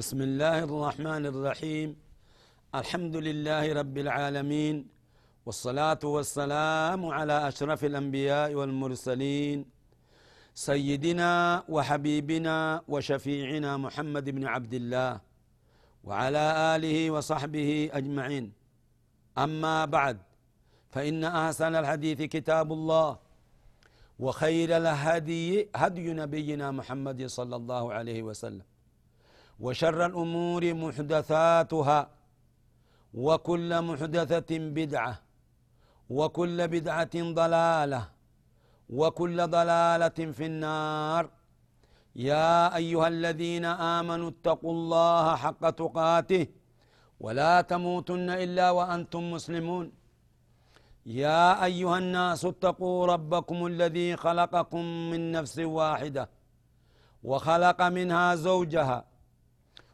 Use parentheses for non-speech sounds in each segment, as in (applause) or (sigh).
بسم الله الرحمن الرحيم. الحمد لله رب العالمين والصلاة والسلام على أشرف الأنبياء والمرسلين سيدنا وحبيبنا وشفيعنا محمد بن عبد الله وعلى آله وصحبه أجمعين. أما بعد فإن أحسن الحديث كتاب الله وخير الهدي هدي نبينا محمد صلى الله عليه وسلم. وشر الأمور محدثاتها وكل محدثة بدعة وكل بدعة ضلالة وكل ضلالة في النار. يا أيها الذين آمنوا اتقوا الله حق تقاته ولا تموتن إلا وأنتم مسلمون. يا أيها الناس اتقوا ربكم الذي خلقكم من نفس واحدة وخلق منها زوجها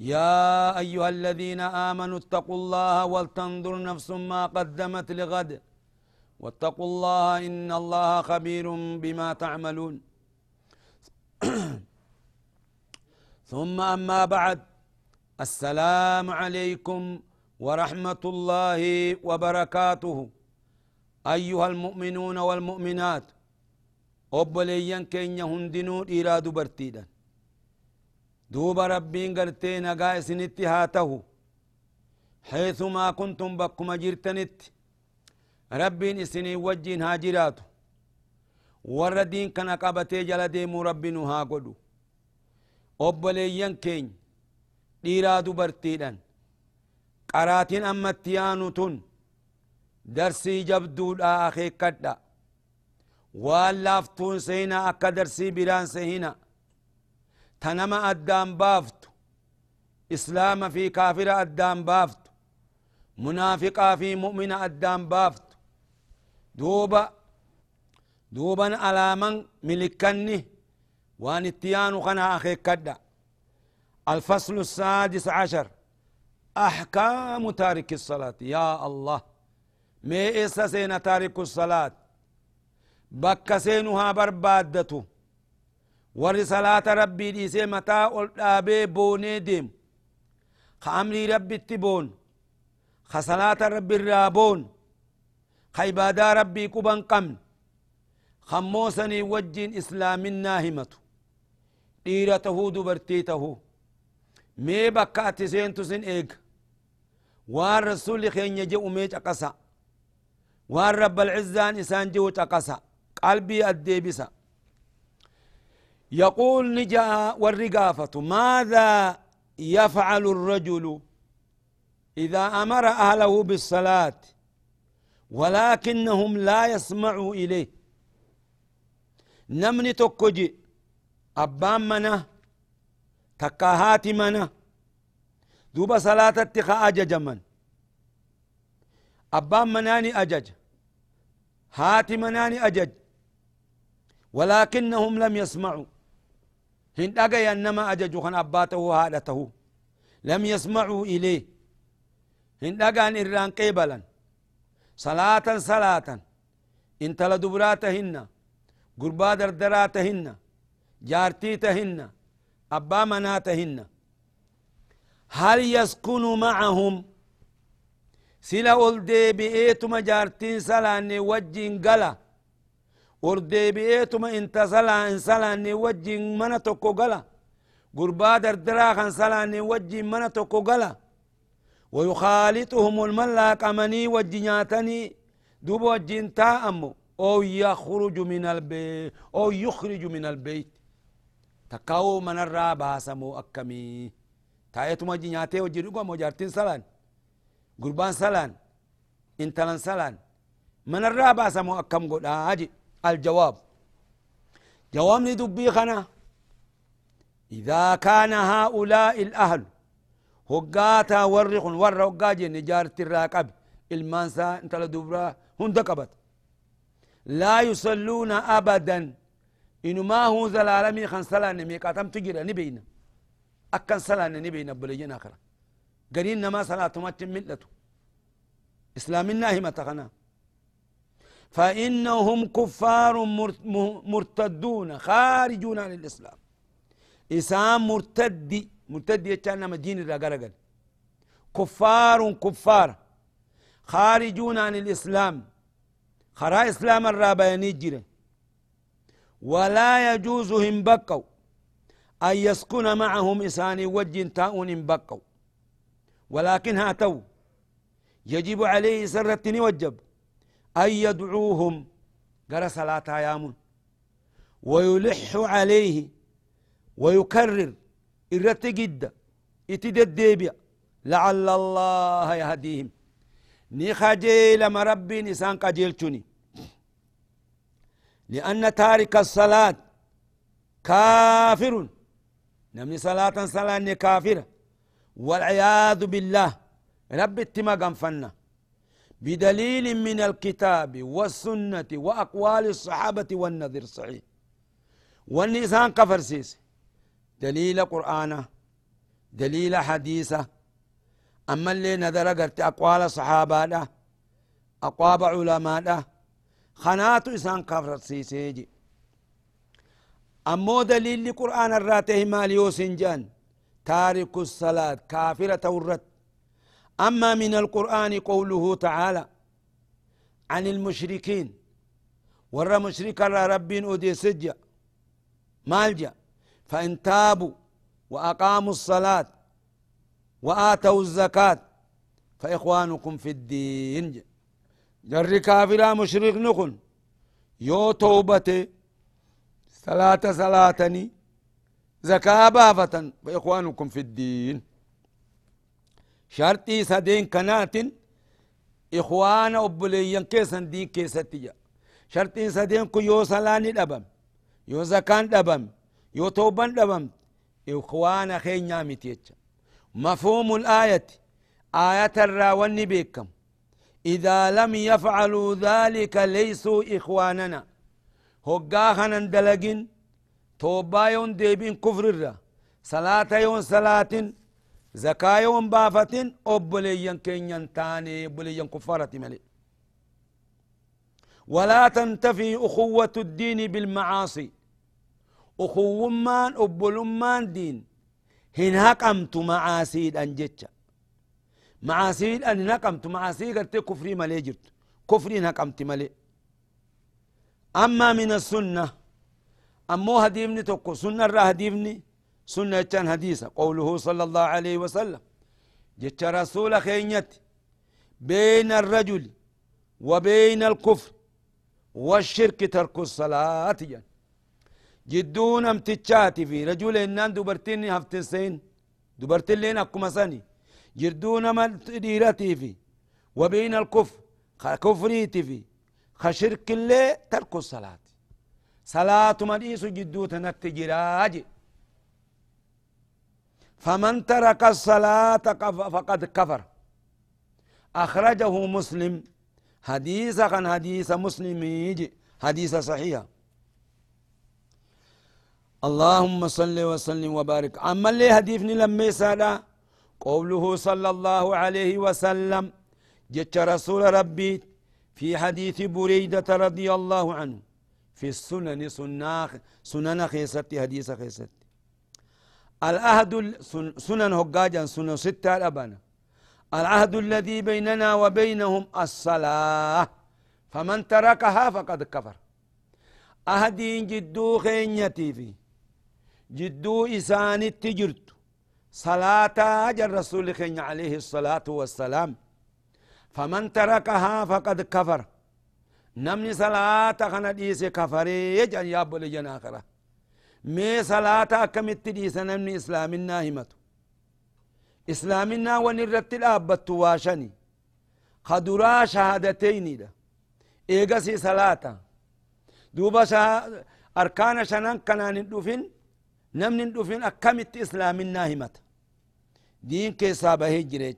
يا أيها الذين آمنوا اتقوا الله ولتنظر نفس ما قدمت لغد. واتقوا الله إن الله خبير بما تعملون. (clears throat) ثم أما بعد السلام عليكم ورحمة الله وبركاته. أيها المؤمنون والمؤمنات أبليا كين يهندنو إراد برتيدا دوب ربين قرتي نقا سنتي هاته حيثما كنتم بكم جرتنت ربين اسني وجين هاجراتو warra diin kana qabatee jala deemuu rabbi nu haa godhu obboleeyyan keenya dhiiraa dubartiidhan qaraatiin ammatti yaanu tun darsii jabduudha akeekkadha waan laaftuun sehina akka darsii biraan sehina Tanama addaan baaftu islaama fi kaafira addaan baaftu munaafiqaa fi mu'mina addaan baaftu duuba duuban alaaman milikkanni waan itti yaanu kana akeekkadha الفصل السادس عشر أحكام تارك الصلاة يا الله مي إسا سينا تارك الصلاة بك سينها بربادته warri salaata rabbii dhiisee mataa ol dhaabee boonee deemu ka amrii rabbitti boonu ka salaata rabbi irraa boonu ka ibaadaa rabbii quban qabne kammoo sanii wajjiin islaaminaa himatu dhiira tahuu dubartii tahuu mee bakka ati seentu sin eega waan rasuli keenya jedhu mee caqasa waan rabbalcizzaan isaan jedhu caqasa qalbii addeebisa يقول نجا والرقافة ماذا يفعل الرجل إذا أمر أهله بالصلاة ولكنهم لا يسمعوا إليه؟ نمني تكجي أبان منا تكاهات منا دوب صلاة اتخاء أجج من أبان مناني أجج هات مناني أجج ولكنهم لم يسمعوا. هن دغيا نما أججو خن أباته هادته لم يسمعوا إليه هن دغان إران قبلا صلاة صلاة انت لدبراتهن قربا دردراتهن جارتيتهن أبا مناتهن هل يسكن معهم سلا أول دي بإيتما جارتين سلاني وجين قلا ورديبيتما انت سلا ان سلا اني وجي من توكو قلا قربا دردرا خان سلا اني وجي من توكو قلا ويخالطهم الملاك أمني وجنياتني دوب وجين أمو. أو يخرج من البيت أو يخرج من البيت. تكاو من الرابع سمو أكمي. تايتو ما جنياتي وجي رقم وجارتين سلان. قربان سلان. انتلان سلان. من الرابع سمو أكم قد آجي. الجواب. جواب ندبي خنا إذا كان هؤلاء الأهل هقاتا ورخ ور هقاجي نجارة الراقب المانسا انت لدبرا هندقبت لا يصلون أبدا. إنه ما هو زلالمي خان سلان ميقاتم تجرى نبينا. أكن سلان نبينا بلجنا آخر قرين ما صلاة ما ملته إسلامنا هي متخنا فإنهم كفار مرتدون خارجون عن الإسلام. إسام مرتد مرتد يتشان مدين الرقرقل كفار كفار خارجون عن الإسلام. خرا إسلام الرابياني جري ولا يجوز هم بقوا. أن يسكن معهم إساني وجه تاؤن بقوا. ولكن هاتوا. يجب عليه سرة وجب أن يدعوهم. قرى صلاة يامون ويلح عليه. ويكرر. إرت جدا اتدد لعل الله يهديهم. نخجيل مربي نسان قجيلتني لأن تارك الصلاة كافر نمني صلاة صلاة كافرة. والعياذ بالله. رب اتما قنفنا بدليل من الكتاب والسنة وأقوال الصحابة والنذر صحيح والنسان كفر سيس. دليل قرآن دليل حديثة أما اللي نذر قرت أقوال الصحابة ده أقواب علماء ده خنات إسان كفر سيسيجي أمو دليل قرآن الراته ماليو سنجان تارك الصلاة كافرة ورت أما من القرآن قوله تعالى عن المشركين ورى مشرك رب أدي سجا مالجا فإن تابوا وأقاموا الصلاة وآتوا الزكاة فإخوانكم في الدين جر كافر مشرك نكن يو توبتي صلاة صلاتني زكاة بافة فإخوانكم في الدين. شرطي سدين كنات إخوان أبليين كيسن دين كيستيا. شرطي سدين كو يو سلاني دبم يو زكان دبم يو توبان دبم إخوان خين نامتيتش مفهوم الآية آية الراوني بكم إذا لم يفعلوا ذلك ليسوا إخواننا. هقاخنا دلقين توبا يون ديبين كفر الرا. صلاة يون صلاة زكاة يوم بافتين أبليا كينيان تاني أبليا كفارة ملي. ولا تنتفي أخوة الدين بالمعاصي. أخو مان أبلمان دين. هن هقمت معاسيد أنجتشا معاسيد أن هقمت معاسيد قلت كفري ملي جرت. كفري هقمت ملي. أما من السنة أمو هديبني توكو. سنة را هديبني سنة كان حديثة. قوله صلى الله عليه وسلم جت رسول خينيت بين الرجل وبين الكفر والشرك ترك الصلاة. جن جدون امتشاتي في رجل إنان دبرتين هفتسين. دبرتين لين أكو مساني جدون ديرتي في وبين الكفر كفريتي في خشرك اللي ترك الصلاة. صلاة مديس جدو تنتجراجي فمن ترك الصلاة فقد كفر. أخرجه مسلم. حديث عن حديث مسلم يجي. حديث صحيح. اللهم صل وسلم وبارك. أما اللي حديثني لما يسأل قوله صلى الله عليه وسلم جت رسول ربي في حديث بريدة رضي الله عنه في السنن سنن خيستي حديث خيستي العهد سنن هقاجا سنن ستة أبانا العهد الذي بيننا وبينهم الصلاة. فمن تركها فقد كفر. أهدين جدو خينيتي في. جدو إساني تجرت صلاة أجر رسول خين عليه الصلاة والسلام. فمن تركها فقد كفر. نمني صلاة خنا ديس كفري يجن يابو لجن آخرة. مي صلاة أكمت ديس نمني إسلام الناهمة إسلام النا ونرت الأبت واشني. خدرا شهادتين دا. إيغسي صلاة. دوبا شا أركان شنان كنان ندفن نمني ندفن أكمت إسلام الناهمة دين كيسا بهي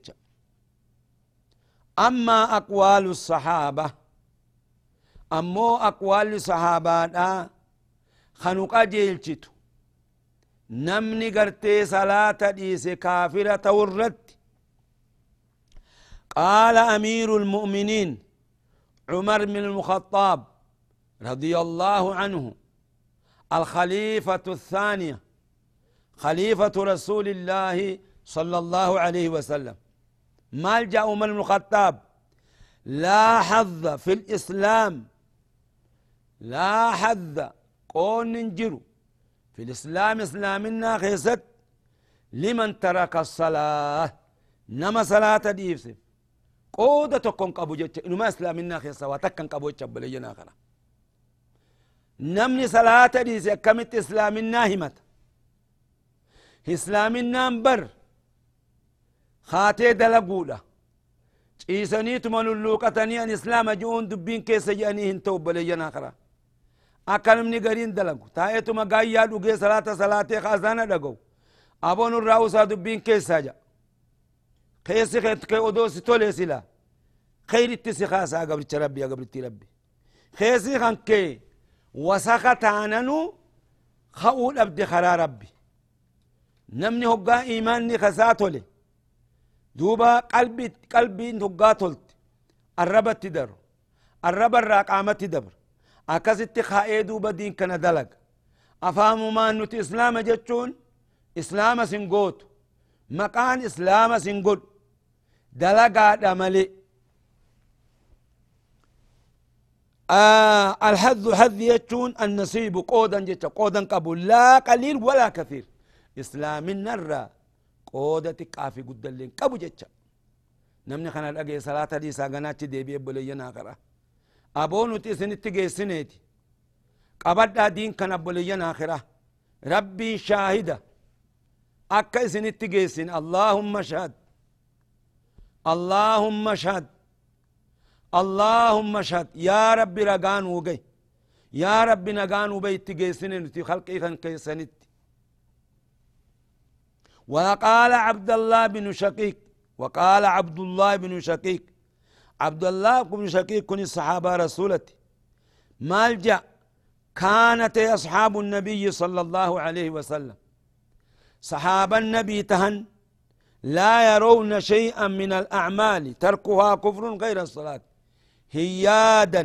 أما أقوال الصحابة أمو أقوال صحابة جيلشتو نمني قرتي صلاة ديس كافرة ورد قال أمير المؤمنين عمر بن الخطاب رضي الله عنه الخليفة الثانية خليفة رسول الله صلى الله عليه وسلم مال عمر بن الخطاب لا حظ في الإسلام لا حظ قون ننجرو. في الإسلام إسلامنا خيست لمن ترك الصلاة نما صلاة ديفس. قودة تكون قبو جتش. إنما إسلامنا خيسا واتكن قبو جتش خلا. نمني صلاة ديس كمت إسلامنا همت. إسلامنا بر خاتي دلقولا ciisaniituma lulluuqatanii an islaama ji'uun dubbiin keessa je'anii hin ta'u baleeyyan akara akka namni gariin dalagu taa'eetuma gaayyaa dhugee salaata salaatee kaasaana dhaga'u aboon irraa usaa dubbiin keessaa ja keessi kee odoo si tolee sila kheyritti si kaasaa gabricha rabbi gabritti rabbi keessi kan kee wasaka taananu ka'uu dhabde karaa rabbi namni hoggaa imaanni kasaa tole قلبي قلبي هقا تلت الربا تدر الربا الراقامة تدبر أكست خائي دوبا دين كان دلق. أفهم ما نت إسلام جتشون؟ إسلام سنقوت. مكان إسلام سنقود دلقا دملي آه الحظ حظ يجون النصيب قودا جتا قودا قبول. لا قليل ولا كثير. إسلام النرى. xiqqaa fi guddalleen qabu jecha namni kana dhagee salaata dhiisaa ganaachi deebi'e boleeyyanaa kara aboo nuti isinitti geessineeti qabadhaa diin kan abboleeyyanaa kira rabbiin shaahida akka isinitti geessin allaahumma shahad allaahumma shahad اللهم اشهد يا ربي رقان وقي يا ربي نقان وبيت جيسن نتي خلقي كان كيسنت وقال عبد الله بن شقيق وقال عبد الله بن شقيق عبد الله بن شقيق كن الصحابة رسولتي. مالجأ كانت أصحاب النبي صلى الله عليه وسلم. صحاب النبي تهن لا يرون شيئا من الأعمال تركها كفر غير الصلاة. هيادا.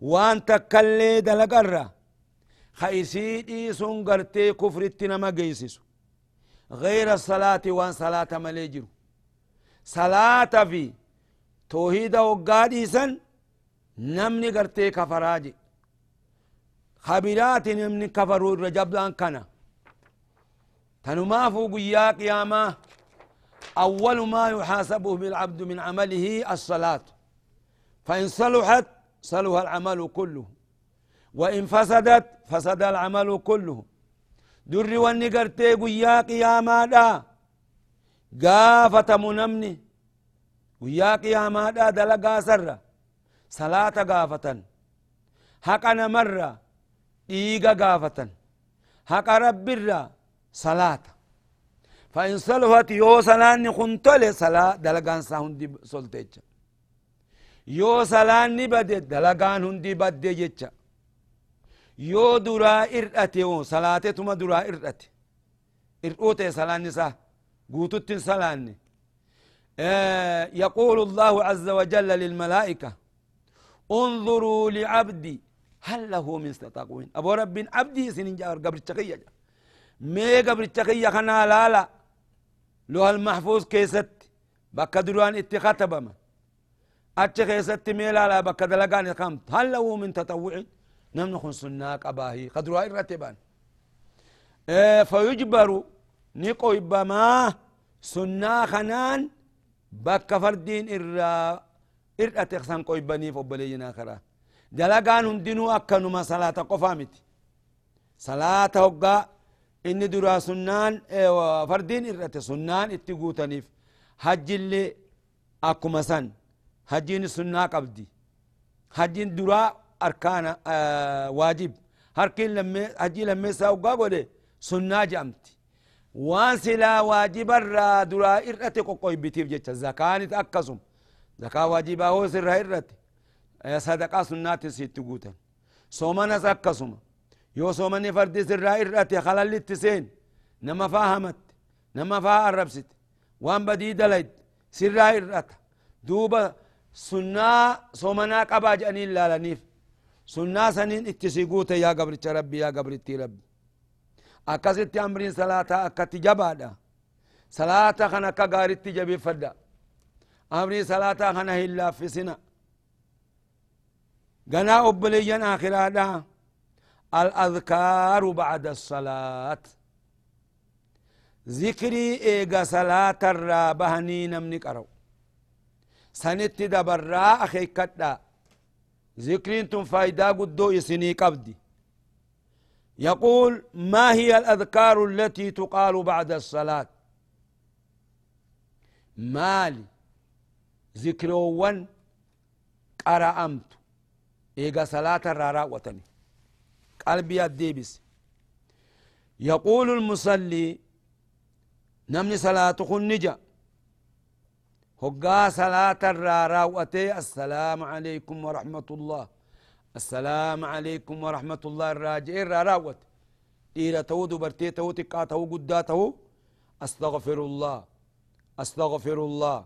وان تكلي دلقرة. خيسيدي سنقرتي كفر التنما قيسسو غير الصلاة وان صلاة مليجر صلاة في توحيد وقادي سن نمني قرتي كفراجي. خبرات نمني كفروا الرجب دان كنا. تنما فوق يا قيامة أول ما يحاسبه بالعبد من عمله الصلاة. فإن صلحت صلح العمل كله. وإن فسدت فسد العمل كله. دري واني قرتي قيا قياما دا. قافة منمني. قيا قياما دا دلقا سر صلاة قافة حقنا مرة إيقا قافة حق رب الرا صلاة فإن صلحت يو صلاة خنتل صلاة دلقان سهندي سلطيج يو صلاة بدت دلقان هندي بدي جيتشا yoo duraa irdhate oo salaatetuma duraa irdhate irdhuu ta'e salaanni isaa guututtin salaanne يقول الله عز وجل للملائكة انظروا لعبدي هل له من تقوين أبو رب عبدي سنين جار قبر التقية مي قبر التقية خنا لا لا. لو المحفوظ كيست بك دروان اتخاتب ما أتش كيست مي لا لا خمت. هل له من تطوع نمن خن سنة قباهي قدروا الرتبان. إيه فيجبر نيقو بما سنة خنان بك فردين إرى إرى تخسان قوي بني فبلينا خرا دلقان هندنو أكنما صلاة قفامت صلاة هقا إني درا سنان فردين إرى سنان اتقوتنيف حج اللي أكما سن حجين سنة قبدي حجين درا أركان آه واجب هركين لما حجي لما ساوقا قولي سنة جامتي وان سلا واجب الرا درا إرتي قوي بتيف جتش زكاة أكسم. زكاة واجبة هو سر إرتي. صدقة سنة ست قوتا صومنا أكسم. يو صومني فردي سر إرتي. خلال التسين نما فاهمت. نما فاها الربست وان بدي دلد سر إرتي دوبا سنة صومنا قبا جاني لالنيف. سنة سنين اتسيقوتا يا قبر ربي يا قبر ربي akkasitti amriin salaataa akkatti jabaadha salaata kana akka gaaritti jabeeffadha amrii salaataa kana hin laaffisina ganaa obboleeyyan aakiraadha الأذكار بعد الصلاة ذكري إيغا صلاة الرابهني نمني قرو سنت دبرا أخي كدا ذكرين تم فايدا قدو يسني قبدي يقول ما هي الأذكار التي تقال بعد الصلاة? مالي ذكرون قرأمت إيقا صلاة الرارا وطني. قلبي الديبس يقول المصلي نمني صلاة خنجة. هقا صلاة الرارا وتي السلام عليكم ورحمة الله. السلام عليكم ورحمة الله الراجع راوت. إلى تو دبرتي تو تقا تو قدا تو أستغفر الله. أستغفر الله.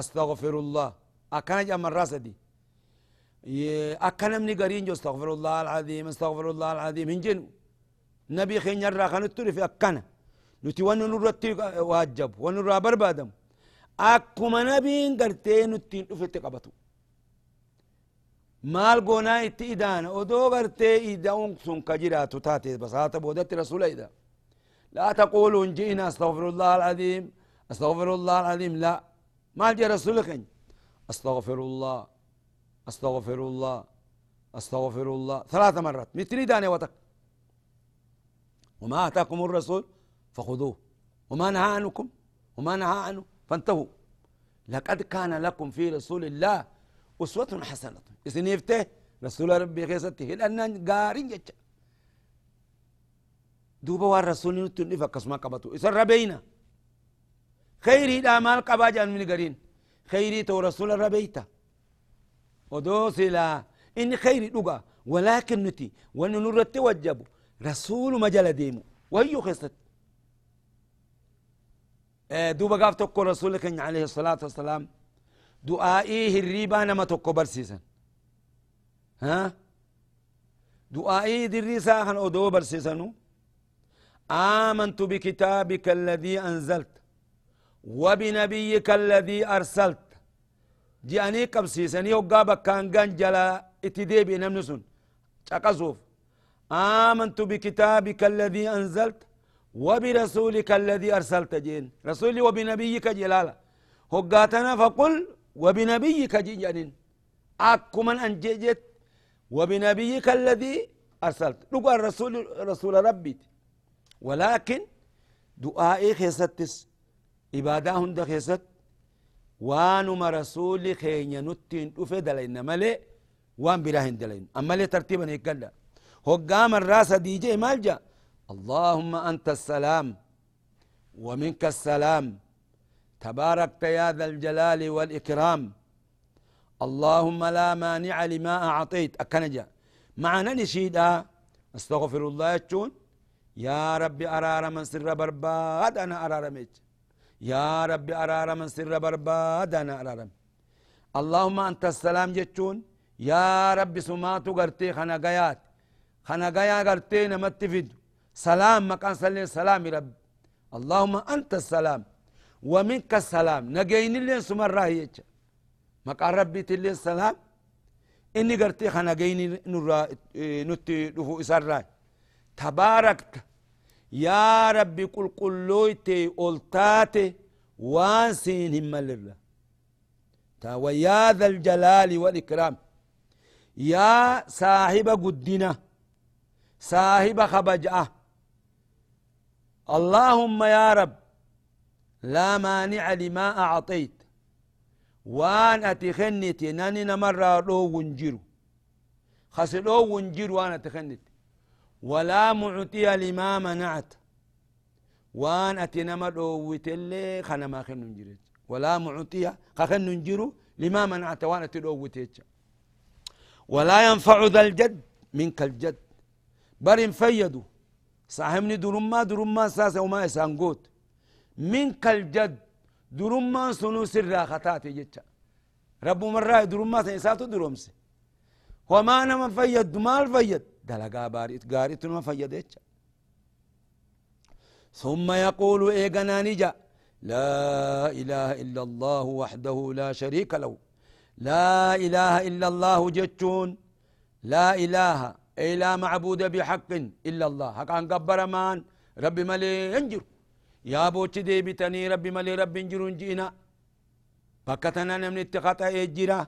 أستغفر الله. أكان جام الراسدي أكان من قرين جو أستغفر الله العظيم أستغفر الله العظيم. هنجن نبي خين يرى خانت في أكان. نتي ونو نرتي واجب. ونرى بربادم أكما نبي قرتي نتي نفتي قبطو. Maal goonaa itti idaana odoo gartee ida'uun sun ka jiraatu taate basaata boodatti لا تقولوا إن جئنا أستغفر الله العظيم أستغفر الله العظيم لا ما جاء رسولك أستغفر الله أستغفر الله أستغفر الله ثلاث مرات مثل داني وتك وما أتاكم الرسول فخذوه وما نهى عنكم وما نهى عنه فانتهوا لقد كان لكم في رسول الله أسوة حسنة. إسنيفته رسول ربي خيستي لأن قارين جتش دوبا وار رسول نتن فكسما قبطو. إسر ربينا. خيري لا مال قباجا من قرين خيري تو رسول ربيتا. ودوس لا. إن خيري لغا ولكن نتي. وننرت وجب رسول مجال ديمو. وهي خيست. دوبا قاف تقول رسولك عليه الصلاة والسلام. دعائي هريبا نما تقو برسيسا ها؟ دعائي دريسا خن أدو برسيسنو آمنت بكتابك الذي أنزلت وبنبيك الذي أرسلت. جاني قبسيسني وقابك كان جلا اتديبي نمنسون تقصوف آمنت بكتابك الذي أنزلت وبرسولك الذي أرسلت جين رسولي وبنبيك جلالا. هقاتنا فقل وبنبيك جيجانين. أكمن أنجيجت وبنبيك الذي أرسلت. لقى الرسول رسول ربي. ولكن دعائي خيستس. إبادة هند خيست. وانما رسول خينيا نتين. أفي دلين. ملي وان براهن دلين. أما لي ترتيبا هيكلا هقام الراس دي جي مالجا. اللهم أنت السلام. ومنك السلام. تباركت يا ذا الجلال والإكرام. اللهم لا مانع لما أعطيت. أكنجا. معنا نشيدا أستغفر الله يتشون يا ربي أرار من سر برباد أنا أرار ميت يا ربي أرار من سر برباد أنا أرار اللهم أنت السلام جتشون يا ربي سماتو قرتي خنا قيات خنا قيا قرتي نمت فيد سلام مكان سلي سلام رب. اللهم أنت السلام. ومنك السلام. نجين اللي سمر راهيك مقا ربي تلي السلام. إني قرتي خنا جيني نرى نتي دفو إسراء تباركت. يا ربي قل قلويتي ألتاتي وانسين هم لله. ويا ذا الجلال والإكرام. يا صاحب قدنا. صاحب خبجأة. اللهم يا رب لا مانع لما أعطيت. وأن أتخنتي ناني نمر لو ونجرو. خس لو ونجرو وأنا تخنتي ولا معطي لما منعت. وأن نمر لو وتلي خنا ما خن ولا معطي خن نجرو لما منعت تلو وتيتش ولا ينفع ذا الجد منك الجد. برين فيدوا صاحبني درما درما ساسا وما يسانقوت. منك الجد درما سنو سر خطاتي جتا رب مرة درما سيساتو درومس وما نما فيد فيد. دلقا باريت قاريت فيد ثم يقول إيقنا نجا لا إله إلا الله وحده لا شريك له. لا إله إلا الله جتون لا إله أي لا معبود بحق إلا الله. حق أن قبر مان ملي يا بوتي دي بتني ربي ملي ربي ينجر جينا. بكتنا نمن اتخطى يجرا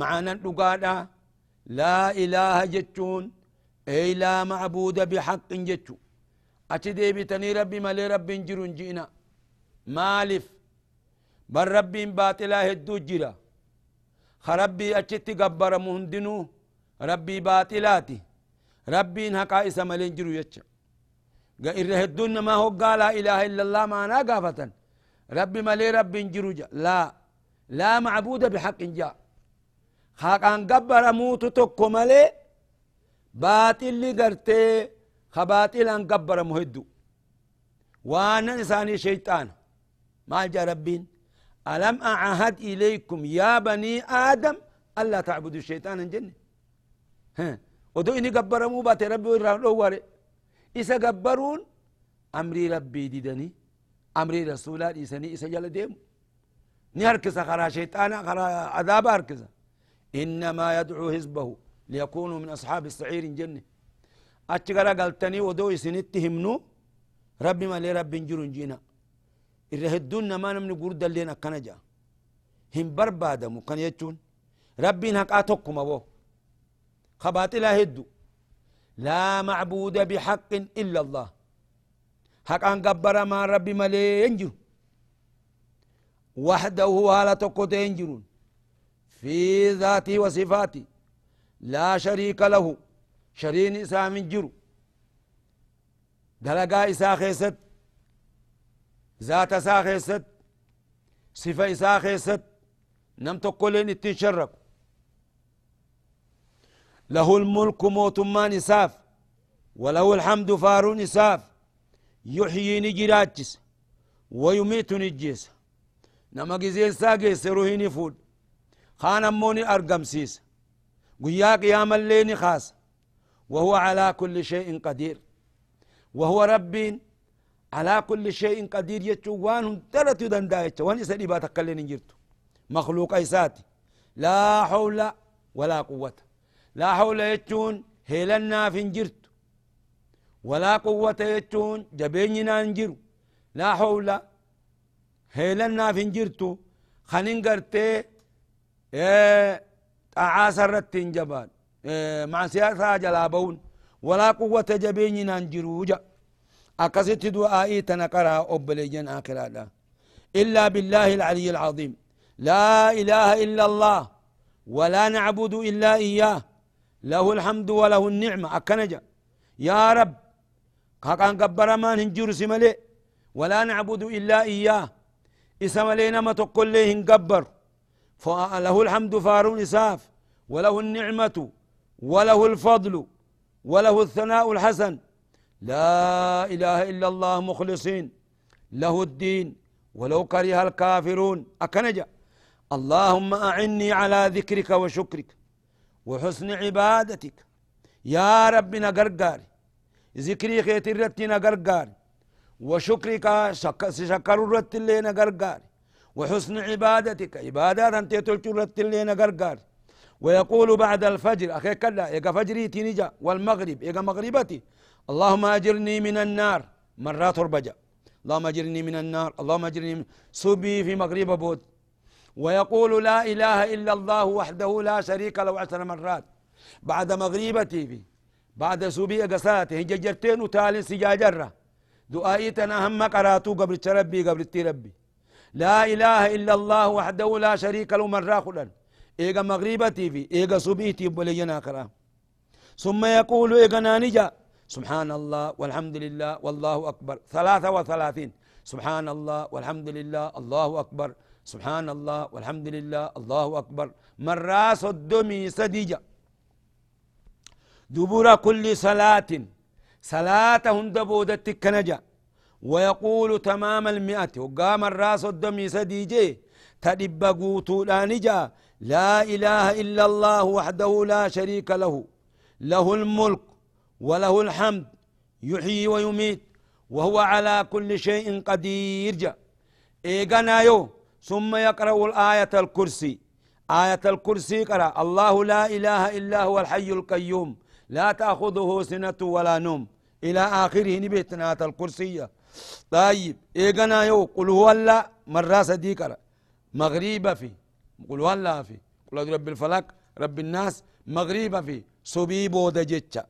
معنا نقادا. لا إله جتون أي لا معبود بحق جتو أتي دي بتني ربي ملي ربي ينجر جينا. مالف. بل ربي باطلا هدو جرا خربي أتي قبر مهندنو. ربي باطلاتي ربي هكا إسا ملين جرو يتشا. إره الدن ما هو قال لا إله إلا الله ما أنا قافة. ربي ملي ربي جرو جا لا. لا معبود بحق جاء. خاقان قبر موت تكو ملي. باطل اللي قرتي. خباطل أن قبر مهدو. وأنا إنساني شيطان. ما جاء ربين ألم أعهد إليكم يا بني آدم ألا تعبدوا الشيطان جنة ودو إني قبر مو باتي ربي واري إسا قبرون أمري ربي ديدني أمري رسولا إساني إسا جل ديم نهركز خرا شيطانا خرا عذاب هركز إنما يدعو حزبه ليكونوا من أصحاب السعير جنة أتشغلا قلتني ودو إسنت همنو ربي ما لي ربي جرون جينا الرهدون ما نمني قرد اللين أكنا جا هم بربادمو كان يتشون ربي نقاتكم أبو خباطلا هدو لا معبود بحق إلا الله. حق أن قبر ما ربي ملي ينجر وحده على تقوت ينجرون. في ذاته وصفاته لا شريك له. شرين إسا من جرو. دلقا إسا خيست. ذات إسا خيست. صفة إسا خيست. نم تقولين اتنشرك له الملك موت ما نساف وله الحمد فار نساف يحيي نجراتس ويميت نجيس نما جزين ساقيس روحي نفود. خان أموني أرقم سيس. قيا قيام الليل خاص وهو على كل شيء قدير. وهو رب على كل شيء قدير. يتشو وان تلت دندايتش وان يسألي باتكلين نجرتو. مخلوق ايساتي لا حول ولا قوة. لا حول يتون هيلنا فنجرت ولا قوة يتون جبيننا نجر لا حول هيلنا فنجرت خنين قرتي إيه تعاسرت جبان إيه مع سياسة جلابون ولا قوة جبيننا نجرو جا. أكست دعائي تنقرها أبليجن آخر إلا بالله العلي العظيم. لا إله إلا الله. ولا نعبد إلا إياه. له الحمد وله النعمة. أكنجا. يا رب. كان قبر ما ننجر سملي. ولا نعبد إلا إياه. إسم لينا ما تقول ليه نقبر فله الحمد فارون إساف. وله النعمة. وله الفضل. وله الثناء الحسن. لا إله إلا الله مخلصين. له الدين. ولو كره الكافرون. أكنجا. اللهم أعني على ذكرك وشكرك. وحسن عبادتك. يا رب نقرقاري ذكري خيت الرتي نقرقاري وشكرك شكر الرت اللي نقرقاري وحسن عبادتك. عبادات أنت تلتو الرت اللي نقرقاري ويقول بعد الفجر أخي كلا إيقا فجري تنجا والمغرب إيقا مغربتي. اللهم أجرني من النار. مرات ربجا اللهم أجرني من النار. اللهم أجرني من صبي في مغرب بود. ويقول لا إله إلا الله وحده لا شريك له عشر مرات. بعد مغربتي في بعد صبي قصاتي هججرتين وتالي سجاجرة دعائتنا هم قراتو قبل ربي قبل ربي. لا إله إلا الله وحده لا شريك له مرة خلال إيغا مغربتي في إيغا صبيتي بلينا كرام. ثم يقول إيغا نانجا سبحان الله والحمد لله والله أكبر. ثلاثة وثلاثين. سبحان الله والحمد لله الله أكبر. سبحان الله والحمد لله الله أكبر. مرة صدمي سديجة دبر كل صلاة. صلاة هند بودت كنجا ويقول تمام المئة. وقام الراس الدمي سديجي تدب قوتو نجا لا إله إلا الله وحده لا شريك له. له الملك وله الحمد. يحيي ويميت. وهو على كل شيء قدير جا. يو ثم يقرأ الآية الكرسي. آية الكرسي قرأ الله لا إله إلا هو الحي القيوم لا تأخذه سنة ولا نوم. إلى آخره نبيتنا آية الكرسية. طيب إيقنا يو قل هو الله. مرة صديق مغريبة في. قل هو الله في. قل رب الفلك رب الناس. مغريبة في. صبي بودا جتشا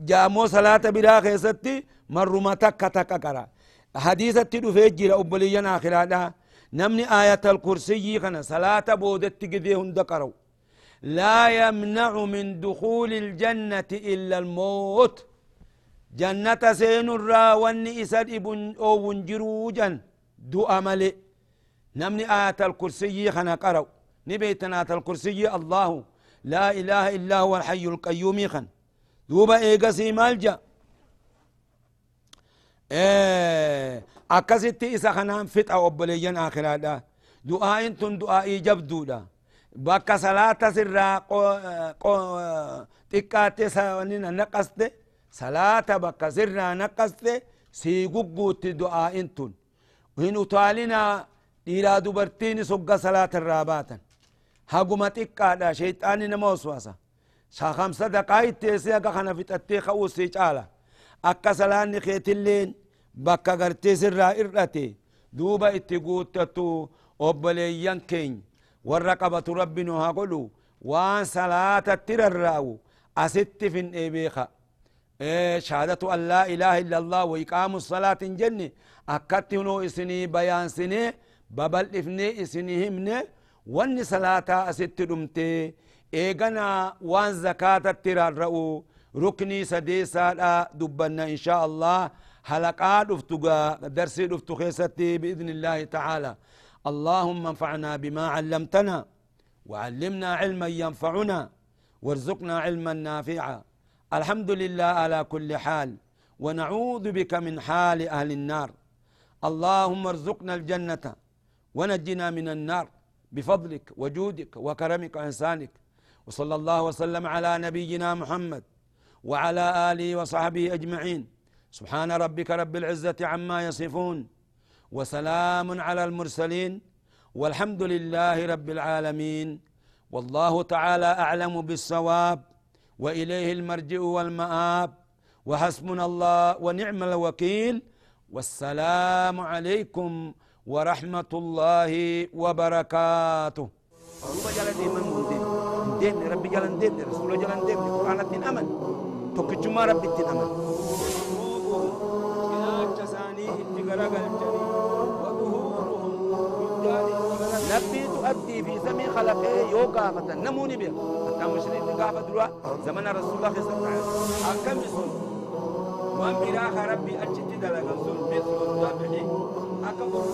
جامو صلاة بلا خيستي مرما تكا كرا حديثة تدفع جيرا أبليا آخرانا نمني آية الكرسي خنا صلاة بودت قدي هند قروا لا يمنع من دخول الجنة إلا الموت. جنة سين الرا واني إسد إبن أو ونجروجا دو أملي. نمني آية الكرسي خنا قروا نبيتنا آية الكرسي الله. لا إله إلا هو الحي القيوم خن. دوبا إيغسي مالجا إيه. أكستي إسا خنام فتح أبليين آخرا دا دعاء تن دعاء جبدو دا بكا صلاة سرا قو قو تكاتي سوانين نقصت. صلاة بكا سرا نقصت. سيقوقوت دعاء تن وين أطالنا إلى دبرتين سقا صلاة الراباتا. هاقوما تكادا شيطاني نموسواسا خمسة دقائق تيسي أكا خنا في تتي خوسي چالا أكا سلاني خيتلين بكا غرتي سرا إرتي دوبا اتقوتتو أبليان كين والرقبة ربنا هقولوا وان صلاة الترراو أست في إبيخا إيه شهادة أن لا إله إلا الله وإقام الصلاة جنة أكتنو إسني بيان سني ببل إفني إسني همني وان صلاة أست دمتي إيغنا وان زكاة الترراو ركني سديسا دبنا إن شاء الله حلقات دفتقا درسي دفتو خيستي بإذن الله تعالى اللهم انفعنا بما علمتنا وعلمنا علما ينفعنا وارزقنا علما نافعا. الحمد لله على كل حال ونعوذ بك من حال أهل النار. اللهم ارزقنا الجنة ونجنا من النار بفضلك وجودك وكرمك وإحسانك. وصلى الله وسلم على نبينا محمد وعلى آله وصحبه أجمعين. سبحان ربك رب العزة عما يصفون وسلام على المرسلين والحمد لله رب العالمين والله تعالى أعلم بالصواب وإليه المرجع والمآب وحسبنا الله ونعم الوكيل والسلام عليكم ورحمة الله وبركاته. ربا جلن ديما ديم ديم ربي جلن ديم رسول جلن ديم قرآن الدين أمن. توكجما ربي الدين أمن. نبي تؤدي في زمن خلقه يوقع فتن نموني بها حتى مشرين قافة دروا زمن رسول الله صلى الله عليه وسلم أكم يسون وان براخ ربي أجد دلقا سن مثل الذبح أكبر